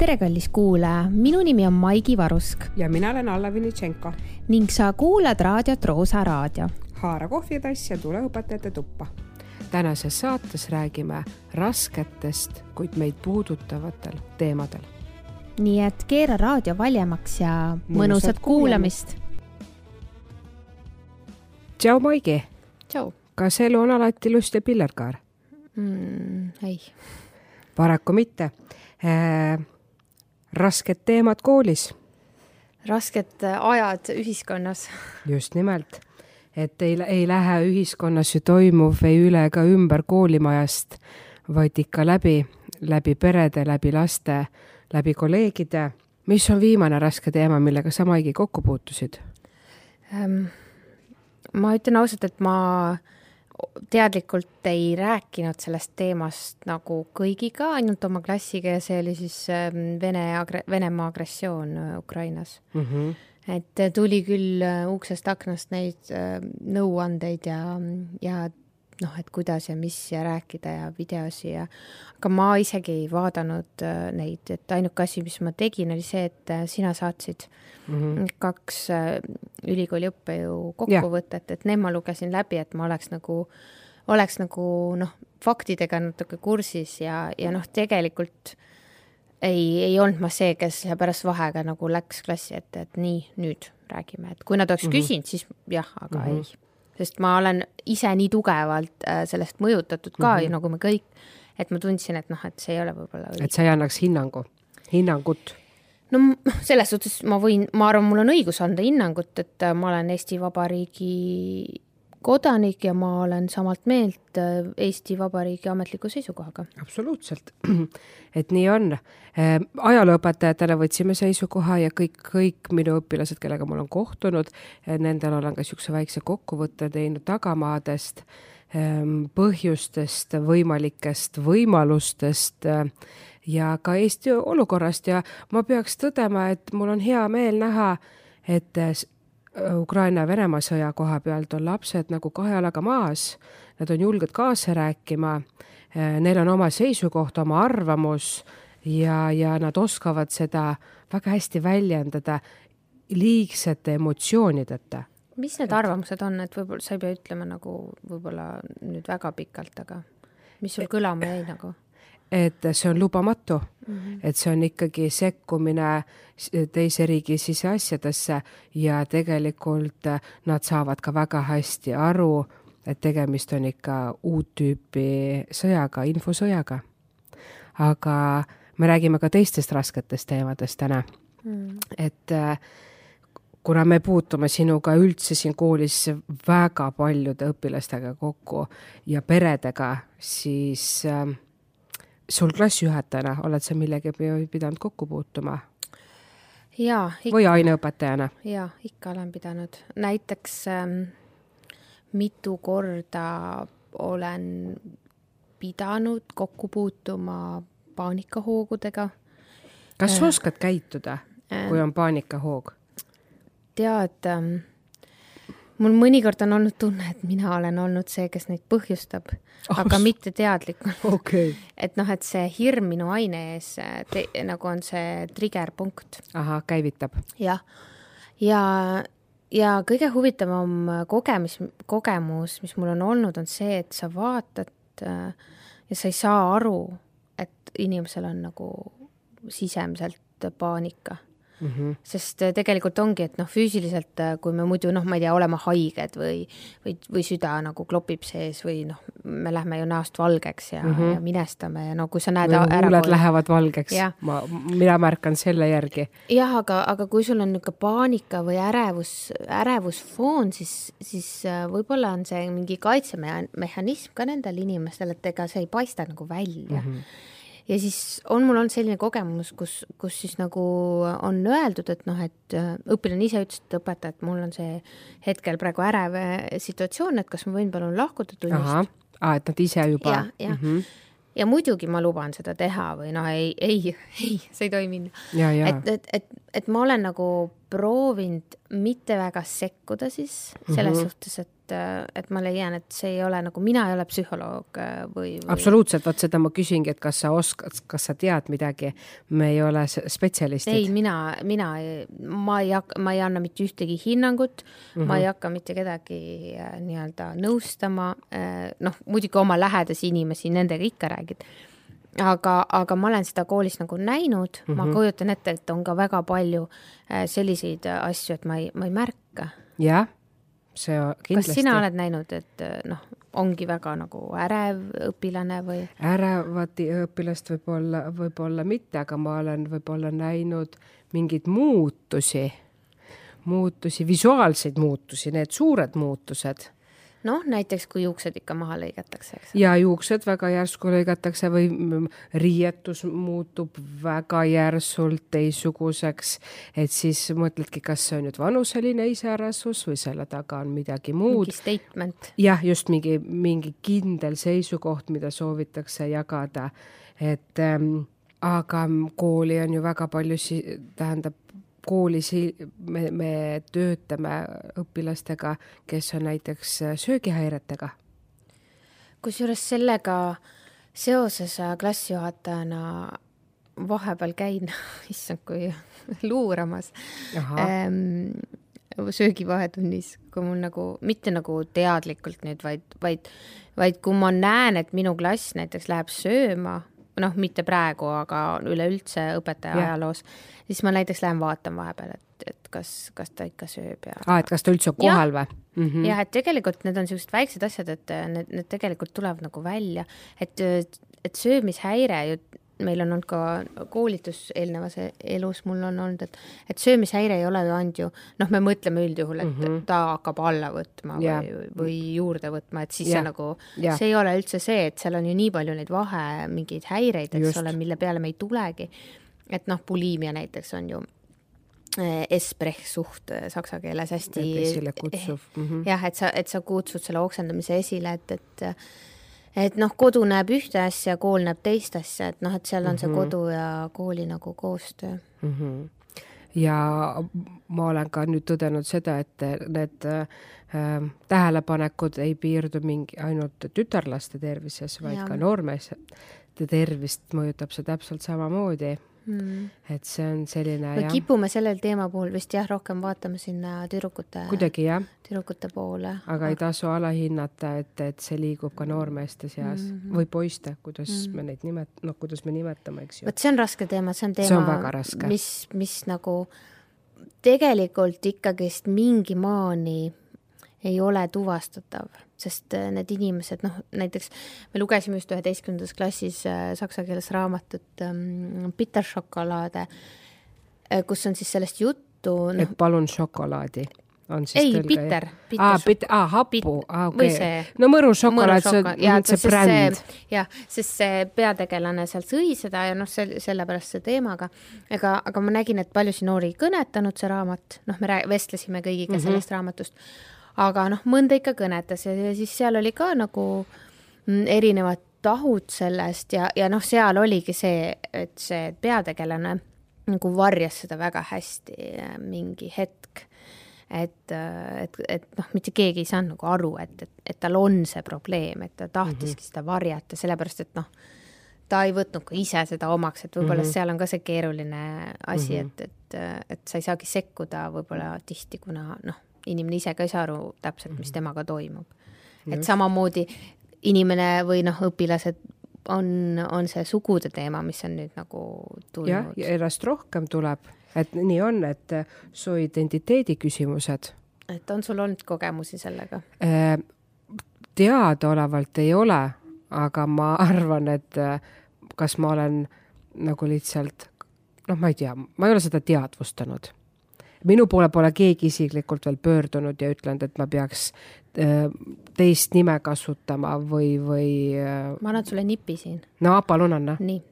tere, kallis kuulaja, minu nimi on Maigi Varusk ja mina olen Alla Vinitšenko. ning sa kuulad raadiot Roosa Raadio. haara kohvitass ja tule õpetajate tuppa. tänases saates räägime rasketest, kuid meid puudutavatel teemadel. nii et keera raadio valjemaks ja mõnusat kuulamist. tšau, Maigi. tšau. kas elu on alati lust ja pillerkaar mm,? ei. paraku mitte äh, rasked teemad koolis. rasked ajad ühiskonnas. just nimelt, et ei, ei lähe ühiskonnas ju toimuv ei üle ega ümber koolimajast, vaid ikka läbi, läbi perede, läbi laste, läbi kolleegide. mis on viimane raske teema, millega sa, Maigi, kokku puutusid ähm,? ma ütlen ausalt, et ma teadlikult ei rääkinud sellest teemast nagu kõigiga, ainult oma klassiga ja see oli siis ähm, Vene, Venemaa agressioon äh, Ukrainas mm. -hmm. et äh, tuli küll äh, uksest aknast neid nõuandeid ja, ja noh, et kuidas ja mis ja rääkida ja videosi ja, aga ma isegi ei vaadanud neid, et ainuke asi, mis ma tegin, oli see, et sina saatsid mm -hmm. kaks ülikooli õppejõu kokkuvõtet, et need ma lugesin läbi, et ma oleks nagu, oleks nagu noh, faktidega natuke kursis ja, ja noh, tegelikult ei, ei olnud ma see, kes pärast vaheaega nagu läks klassi ette, et nii, nüüd räägime, et kui nad oleks mm -hmm. küsinud, siis jah, aga mm -hmm. ei sest ma olen ise nii tugevalt äh, sellest mõjutatud ka mm -hmm. nagu me kõik, et ma tundsin, et noh, et see ei ole võib-olla õige. et sa ei annaks hinnangu, hinnangut? no selles suhtes ma võin, ma arvan, mul on õigus anda hinnangut, et äh, ma olen Eesti Vabariigi kodanik ja ma olen samalt meelt äh, Eesti Vabariigi ametliku seisukohaga. absoluutselt, et nii on. Äh, ajalooõpetajatele võtsime seisukoha ja kõik, kõik minu õpilased, kellega ma olen kohtunud, äh, nendel olen ka niisuguse väikse kokkuvõtte teinud tagamaadest, ähm, põhjustest, võimalikest võimalustest ja ka Eesti olukorrast ja ma peaks tõdema, et mul on hea meel näha, et Ukraina-Venemaa sõja koha pealt on lapsed nagu kahe jalaga maas, nad on julged kaasa rääkima, neil on oma seisukoht, oma arvamus ja, ja nad oskavad seda väga hästi väljendada liigsete emotsioonideta. mis need arvamused on, et võib-olla sa ei pea ütlema nagu võib-olla nüüd väga pikalt, aga mis sul kõlama jäi nagu? Et see on lubamatu mm, -hmm. et see on ikkagi sekkumine teise riigi siseasjadesse ja tegelikult nad saavad ka väga hästi aru, et tegemist on ikka uut tüüpi sõjaga, infosõjaga. aga me räägime ka teistest rasketest teemadest täna mm. et kuna me puutume sinuga üldse siin koolis väga paljude õpilastega kokku ja peredega, siis äh, sul klassijuhatajana oled sa millegagi pidanud kokku puutuma? jaa. või aineõpetajana? jaa, ikka olen pidanud. näiteks ähm, mitu korda olen pidanud kokku puutuma paanikahoogudega. kas sa äh, oskad käituda äh,, kui on paanikahoog? tead ähm,, mul mõnikord on olnud tunne, et mina olen olnud see, kes neid põhjustab oh,, aga mitte teadlikult okay.. et noh, et see hirm minu aine ees te, nagu on see trigger punkt. ahah, käivitab. jah, ja, ja kõige huvitavam kogemus, kogemus, mis mul on olnud, on see, et sa vaatad äh, ja sa ei saa aru, et inimesel on nagu sisemiselt paanika Mm -hmm. sest äh, tegelikult ongi, et noh, füüsiliselt, äh, kui me muidu noh, ma ei tea, oleme haiged või, või, või süda nagu klopib sees või noh, me lähme ju näost valgeks ja mm, -hmm. ja minestame ja no kui sa näed või huuled lähevad valgeks, ma, mina märkan selle järgi. jah, aga, aga kui sul on niisugune paanika või ärevus, ärevusfoon, siis, siis äh, võib-olla on see mingi kaitsemehhanism ka nendel inimestel, et ega see ei paista nagu välja mm. -hmm ja siis on mul olnud selline kogemus, kus, kus siis nagu on öeldud, et noh, et äh, õpilane ise ütles, et õpetaja, et mul on see hetkel praegu ärev äh, situatsioon, et kas ma võin palun lahkuda tunnist. aa, et nad ise juba. jah, jah mm. -hmm ja muidugi ma luban seda teha või noh, ei, ei, ei, sa ei tohi minna. et, et, et, et ma olen nagu proovinud mitte väga sekkuda siis selles mm -hmm. suhtes, et et, et ma leian, et see ei ole nagu, mina ei ole psühholoog äh, või, või.... absoluutselt, vot seda ma küsingi, et kas sa oskad, kas sa tead midagi, me ei ole spetsialistid. ei, mina, mina, ma ei hakka, ma ei anna mitte ühtegi hinnangut mm, -hmm. ma ei mhm. hakka mitte kedagi äh, nii-öelda nõustama, äh, noh, muidugi oma lähedasi inimesi, nendega ikka räägid aga, aga ma olen seda koolis nagu näinud mm, -hmm. ma mhm. kujutan ette, et on ka väga palju selliseid asju, et ma ei, ma ei märka. jah see kindlasti. kas sina oled näinud, et noh, ongi väga nagu ärev õpilane või? ärevat õpilast võib-olla, võib-olla mitte, aga ma olen võib-olla näinud mingeid muutusi, muutusi, visuaalseid muutusi, need suured muutused noh, näiteks kui juuksed ikka maha lõigatakse, eks. ja juuksed väga järsku lõigatakse või riietus muutub väga järsult teistsuguseks, et siis mõtledki, kas see on nüüd vanuseline iseärasus või selle taga on midagi muud. mingi statement. jah, just mingi, mingi kindel seisukoht, mida soovitakse jagada, et ähm, aga kooli on ju väga palju, tähendab, koolis me, me töötame õpilastega, kes on näiteks söögihäiretega. kusjuures sellega seoses klassijuhatajana vahepeal käin, issand, kui luuramas ähm, söögivahetunnis, kui mul nagu, mitte nagu teadlikult nüüd, vaid, vaid, vaid kui ma näen, et minu klass näiteks läheb sööma noh, mitte praegu, aga üleüldse õpetaja yeah. ajaloos, siis ma näiteks lähen vaatan vahepeal, et, et kas, kas ta ikka sööb ja. aa, et kas ta üldse on kohal või? Mm -hmm. jah, et tegelikult need on niisugused väiksed asjad, et need, need tegelikult tulevad nagu välja, et, et söömishäire ju meil on olnud ka koolitus eelnevas elus, mul on olnud, et, et söömishäire ei ole ju ainult ju, noh, me mõtleme üldjuhul, et mm -hmm. ta hakkab alla võtma yeah. või, või juurde võtma, et siis yeah. see nagu yeah., see ei ole üldse see, et seal on ju nii palju neid vahe mingeid häireid, eks Just. ole, mille peale me ei tulegi. et noh, buliimia näiteks on ju eh, Esprech suht eh, saksa keeles hästi. esile kutsuv mm. -hmm. jah, et sa, et sa kutsud selle oksendamise esile, et, et et noh, kodu näeb ühte asja, kool näeb teist asja, et noh, et seal on mm -hmm. see mhm. kodu ja kooli nagu koostöö mm. -hmm. ja ma olen ka nüüd tõdenud seda, et need äh, tähelepanekud ei piirdu mingi ainult tütarlaste tervises, vaid ja. ka noormeeste tervist mõjutab see täpselt samamoodi mm.. et see on selline me kipume sellel teema puhul vist jah, rohkem vaatama sinna tüdrukute, kuidagi jah, tüdrukute poole. aga ei tasu alahinnata, et, et see liigub ka noormeeste seas mm -hmm. või poiste, kuidas mm -hmm. me neid nimet-, noh, kuidas me nimetame, eks ju. vot see on raske teema, see on teema, mis, mis nagu tegelikult ikkagist mingi maani ei ole tuvastatav, sest äh, need inimesed, noh, näiteks me lugesime just üheteistkümnendas klassis äh, saksa keeles raamatut ähm, Bitteršokolaade äh,, kus on siis sellest juttu no,. et palun šokolaadi on siis ei, bitter, bitter. aa, bit-, aa, happu, aa, okei okay.. no mõru šokolaad, see on see bränd. jah, sest see peategelane seal sõi seda ja noh, sel-, sellepärast see teemaga. ega, aga ma nägin, et paljusid noori ei kõnetanud see raamat, noh, me vestlesime kõigiga mm -hmm. sellest raamatust aga noh, mõnda ikka kõnetas ja, ja siis seal oli ka nagu mm, erinevad tahud sellest ja, ja noh, seal oligi see, et see peategelane nagu varjas seda väga hästi äh, mingi hetk. et, äh, et, et noh, mitte keegi ei saanud nagu aru, et, et, et tal on see probleem, et ta tahtiski mm -hmm. seda varjata, sellepärast et noh, ta ei võtnud ka ise seda omaks, et võib-olla mm -hmm. seal on ka see keeruline asi mm, -hmm. et, et, et sa ei saagi sekkuda võib-olla tihti, kuna noh inimene ise ka ei saa aru täpselt, mis mhm. temaga toimub. et samamoodi inimene või noh, õpilased on, on see sugude teema, mis on nüüd nagu tulnud. jah, ja järjest rohkem tuleb, et nii on, et sooidentiteedi küsimused. et on sul olnud kogemusi sellega? Äh, teadaolevalt ei ole, aga ma arvan, et äh, kas ma olen nagu lihtsalt noh, ma ei tea, ma ei ole seda teadvustanud minu poole pole keegi isiklikult veel pöördunud ja ütlenud, et ma peaks äh, teist nime kasutama või, või. Äh, ma annan sulle nipi siin. no palun anna. nii,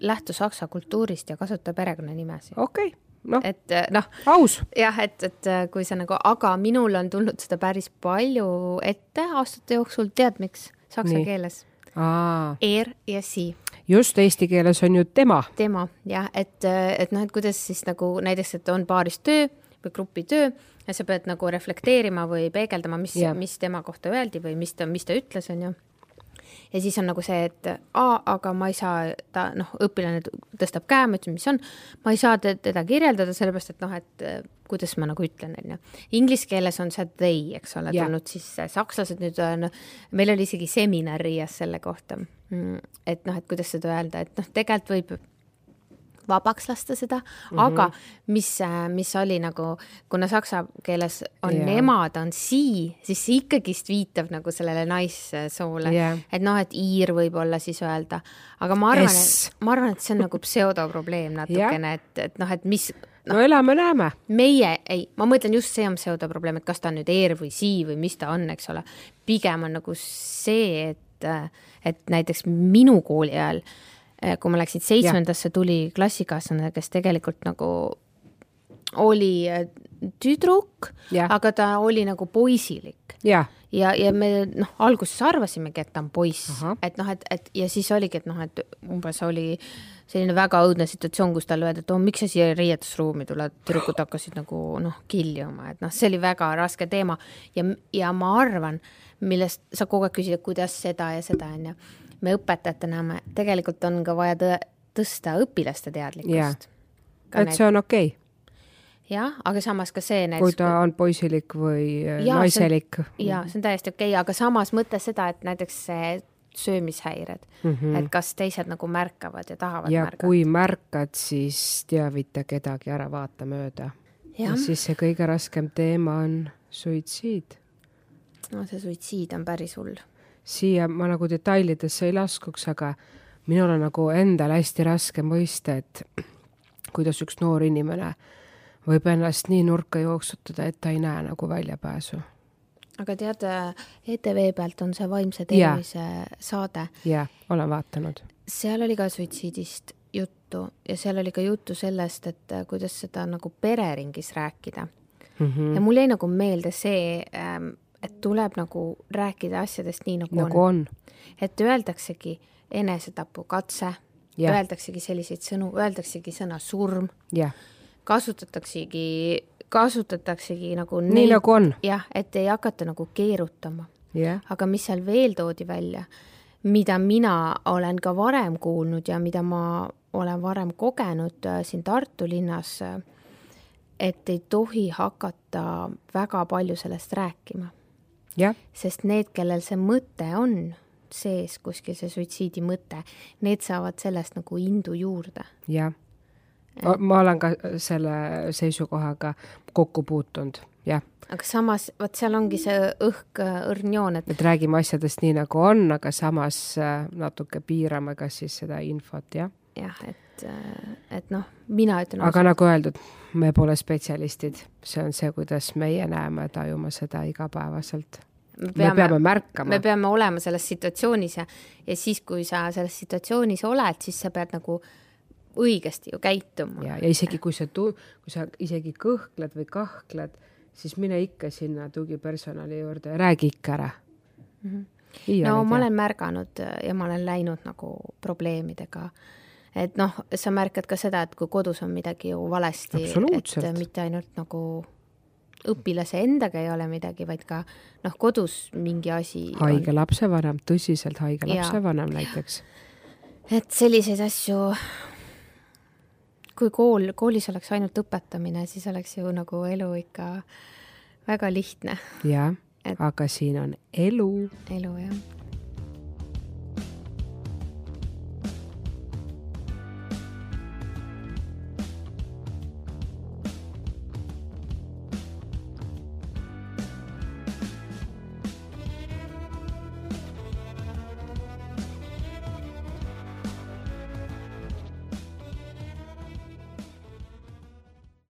lähtu saksa kultuurist ja kasuta perekonnanimesid. okei okay noh, et äh, noh, aus. jah, et, et kui sa nagu, aga minul on tulnud seda päris palju ette aastate jooksul, tead miks? Saksa Nii. keeles. Er ja si just eesti keeles on ju tema. tema jah, et, et noh, et kuidas siis nagu näiteks, et on paaris töö niisugune grupitöö ja sa pead nagu reflekteerima või peegeldama, mis mis tema kohta öeldi või mis ta, mis ta ütles, on ju. Ja siis on nagu see, et aa, aga ma ei saa, ta noh, õpilane tõstab käe, ma ütlen, mis on, ma ei saa te- teda kirjeldada, sellepärast et noh, et kuidas ma nagu ütlen, on ju. Inglise keeles on see they, eks ole, Jah. tulnud sisse, sakslased nüüd on, meil oli isegi seminar Riias selle kohta. et noh, et kuidas seda öelda, et noh, tegelikult võib vabaks lasta seda mm. -hmm. aga mis, mis oli nagu, kuna saksa keeles on yeah. nemad on sie, siis see ikkagist viitab nagu sellele naissoole Jah. et noh, et iir võib-olla siis öelda, aga ma arvan, S. et ma arvan, et see on nagu pseudoprobleem natukene, et, et noh, et mis no elame-näeme. meie ei, ma mõtlen just see on pseudoprobleem, et kas ta on nüüd ER või SI või mis ta on, eks ole. pigem on nagu see, et, et näiteks minu kooli ajal, kui ma läksin seitsmendasse, tuli klassikaaslane, kes tegelikult nagu oli äh, tüdruk, aga ta oli nagu poisilik. Jah, ja, ja me noh, alguses arvasimegi, et ta on poiss. Et noh, et, et ja siis oligi, et noh, et umbes oli selline väga õudne situatsioon, kus talle öeldi, et oh, miks sa siia riietusruumi tuled, tüdrukud hakkasid nagu noh, kiljuma, et noh, see oli väga raske teema. Ja, ja ma arvan, millest sa kogu aeg küsid, et kuidas seda ja seda onju. me õpetajatena me tegelikult on ka vaja tõ tõsta õpilaste teadlikkust. et see on okei. okay. Jah, aga samas ka see kui ta on poisilik või äh, Jaa, naiselik. ja see on täiesti okei okay,, aga samas mõtle seda, et näiteks see söömishäired mm, -hmm. et kas teised nagu märkavad ja tahavad Mhm. ja märgata. kui märkad, siis teavita kedagi ära vaatamööda. ja jah, siis see kõige raskem teema on suitsiid. no see suitsiid on päris hull. siia ma nagu detailidesse ei laskuks, aga minul on nagu endal hästi raske mõista, et kuidas üks noor inimene võib ennast nii nurka jooksutada, et ta ei näe nagu väljapääsu. aga tead, ETV pealt on see vaimse Jaa. tervise saade, jah, olen vaadanud. seal oli ka suitsiidist juttu ja seal oli ka juttu sellest, et äh, kuidas seda nagu pereringis rääkida Mm mm. -hmm. ja mul jäi nagu meelde see, et tuleb nagu rääkida asjadest nii nagu, nagu on. on, et öeldaksegi enesetapukatse, Jah. öeldaksegi selliseid sõnu, öeldaksegi sõna surm, jah, kasutataksegi, kasutataksegi nagu nii nagu on, jah, et ei hakata nagu keerutama, jah, aga mis seal veel toodi välja, mida mina olen ka varem kuulnud ja mida ma olen varem kogenud äh, siin Tartu linnas, et ei tohi hakata väga palju sellest rääkima. Jah, sest need, kellel see mõte on sees kuskil, see suitsiidi mõte, need saavad sellest nagu indu juurde. jah. Ma olen ka selle seisukohaga kokku puutunud, jah. aga samas, vot seal ongi see õhk, õrn joon, et et räägime asjadest nii, nagu on, aga samas äh, natuke piirame ka siis seda infot, jah. jah, et, et noh, mina ütlen aga nagu öeldud, me pole spetsialistid, see on see, kuidas meie näeme, tajume seda igapäevaselt. me peame, me peame märkama. me peame olema selles situatsioonis ja, ja siis, kui sa selles situatsioonis oled, siis sa pead nagu õigesti ju käituma. ja, ja isegi kui sa tu-, kui sa isegi kõhkled või kahkled, siis mine ikka sinna tugipersonali juurde ja räägi ikka ära mm. -hmm. no ma olen märganud ja ma olen läinud nagu probleemidega et noh, sa märkad ka seda, et kui kodus on midagi ju valesti, et mitte ainult nagu õpilase endaga ei ole midagi, vaid ka noh, kodus mingi asi. haige lapsevanem, tõsiselt haige lapsevanem näiteks. et selliseid asju, kui kool, koolis oleks ainult õpetamine, siis oleks ju nagu elu ikka väga lihtne. jah aga siin on elu. elu jah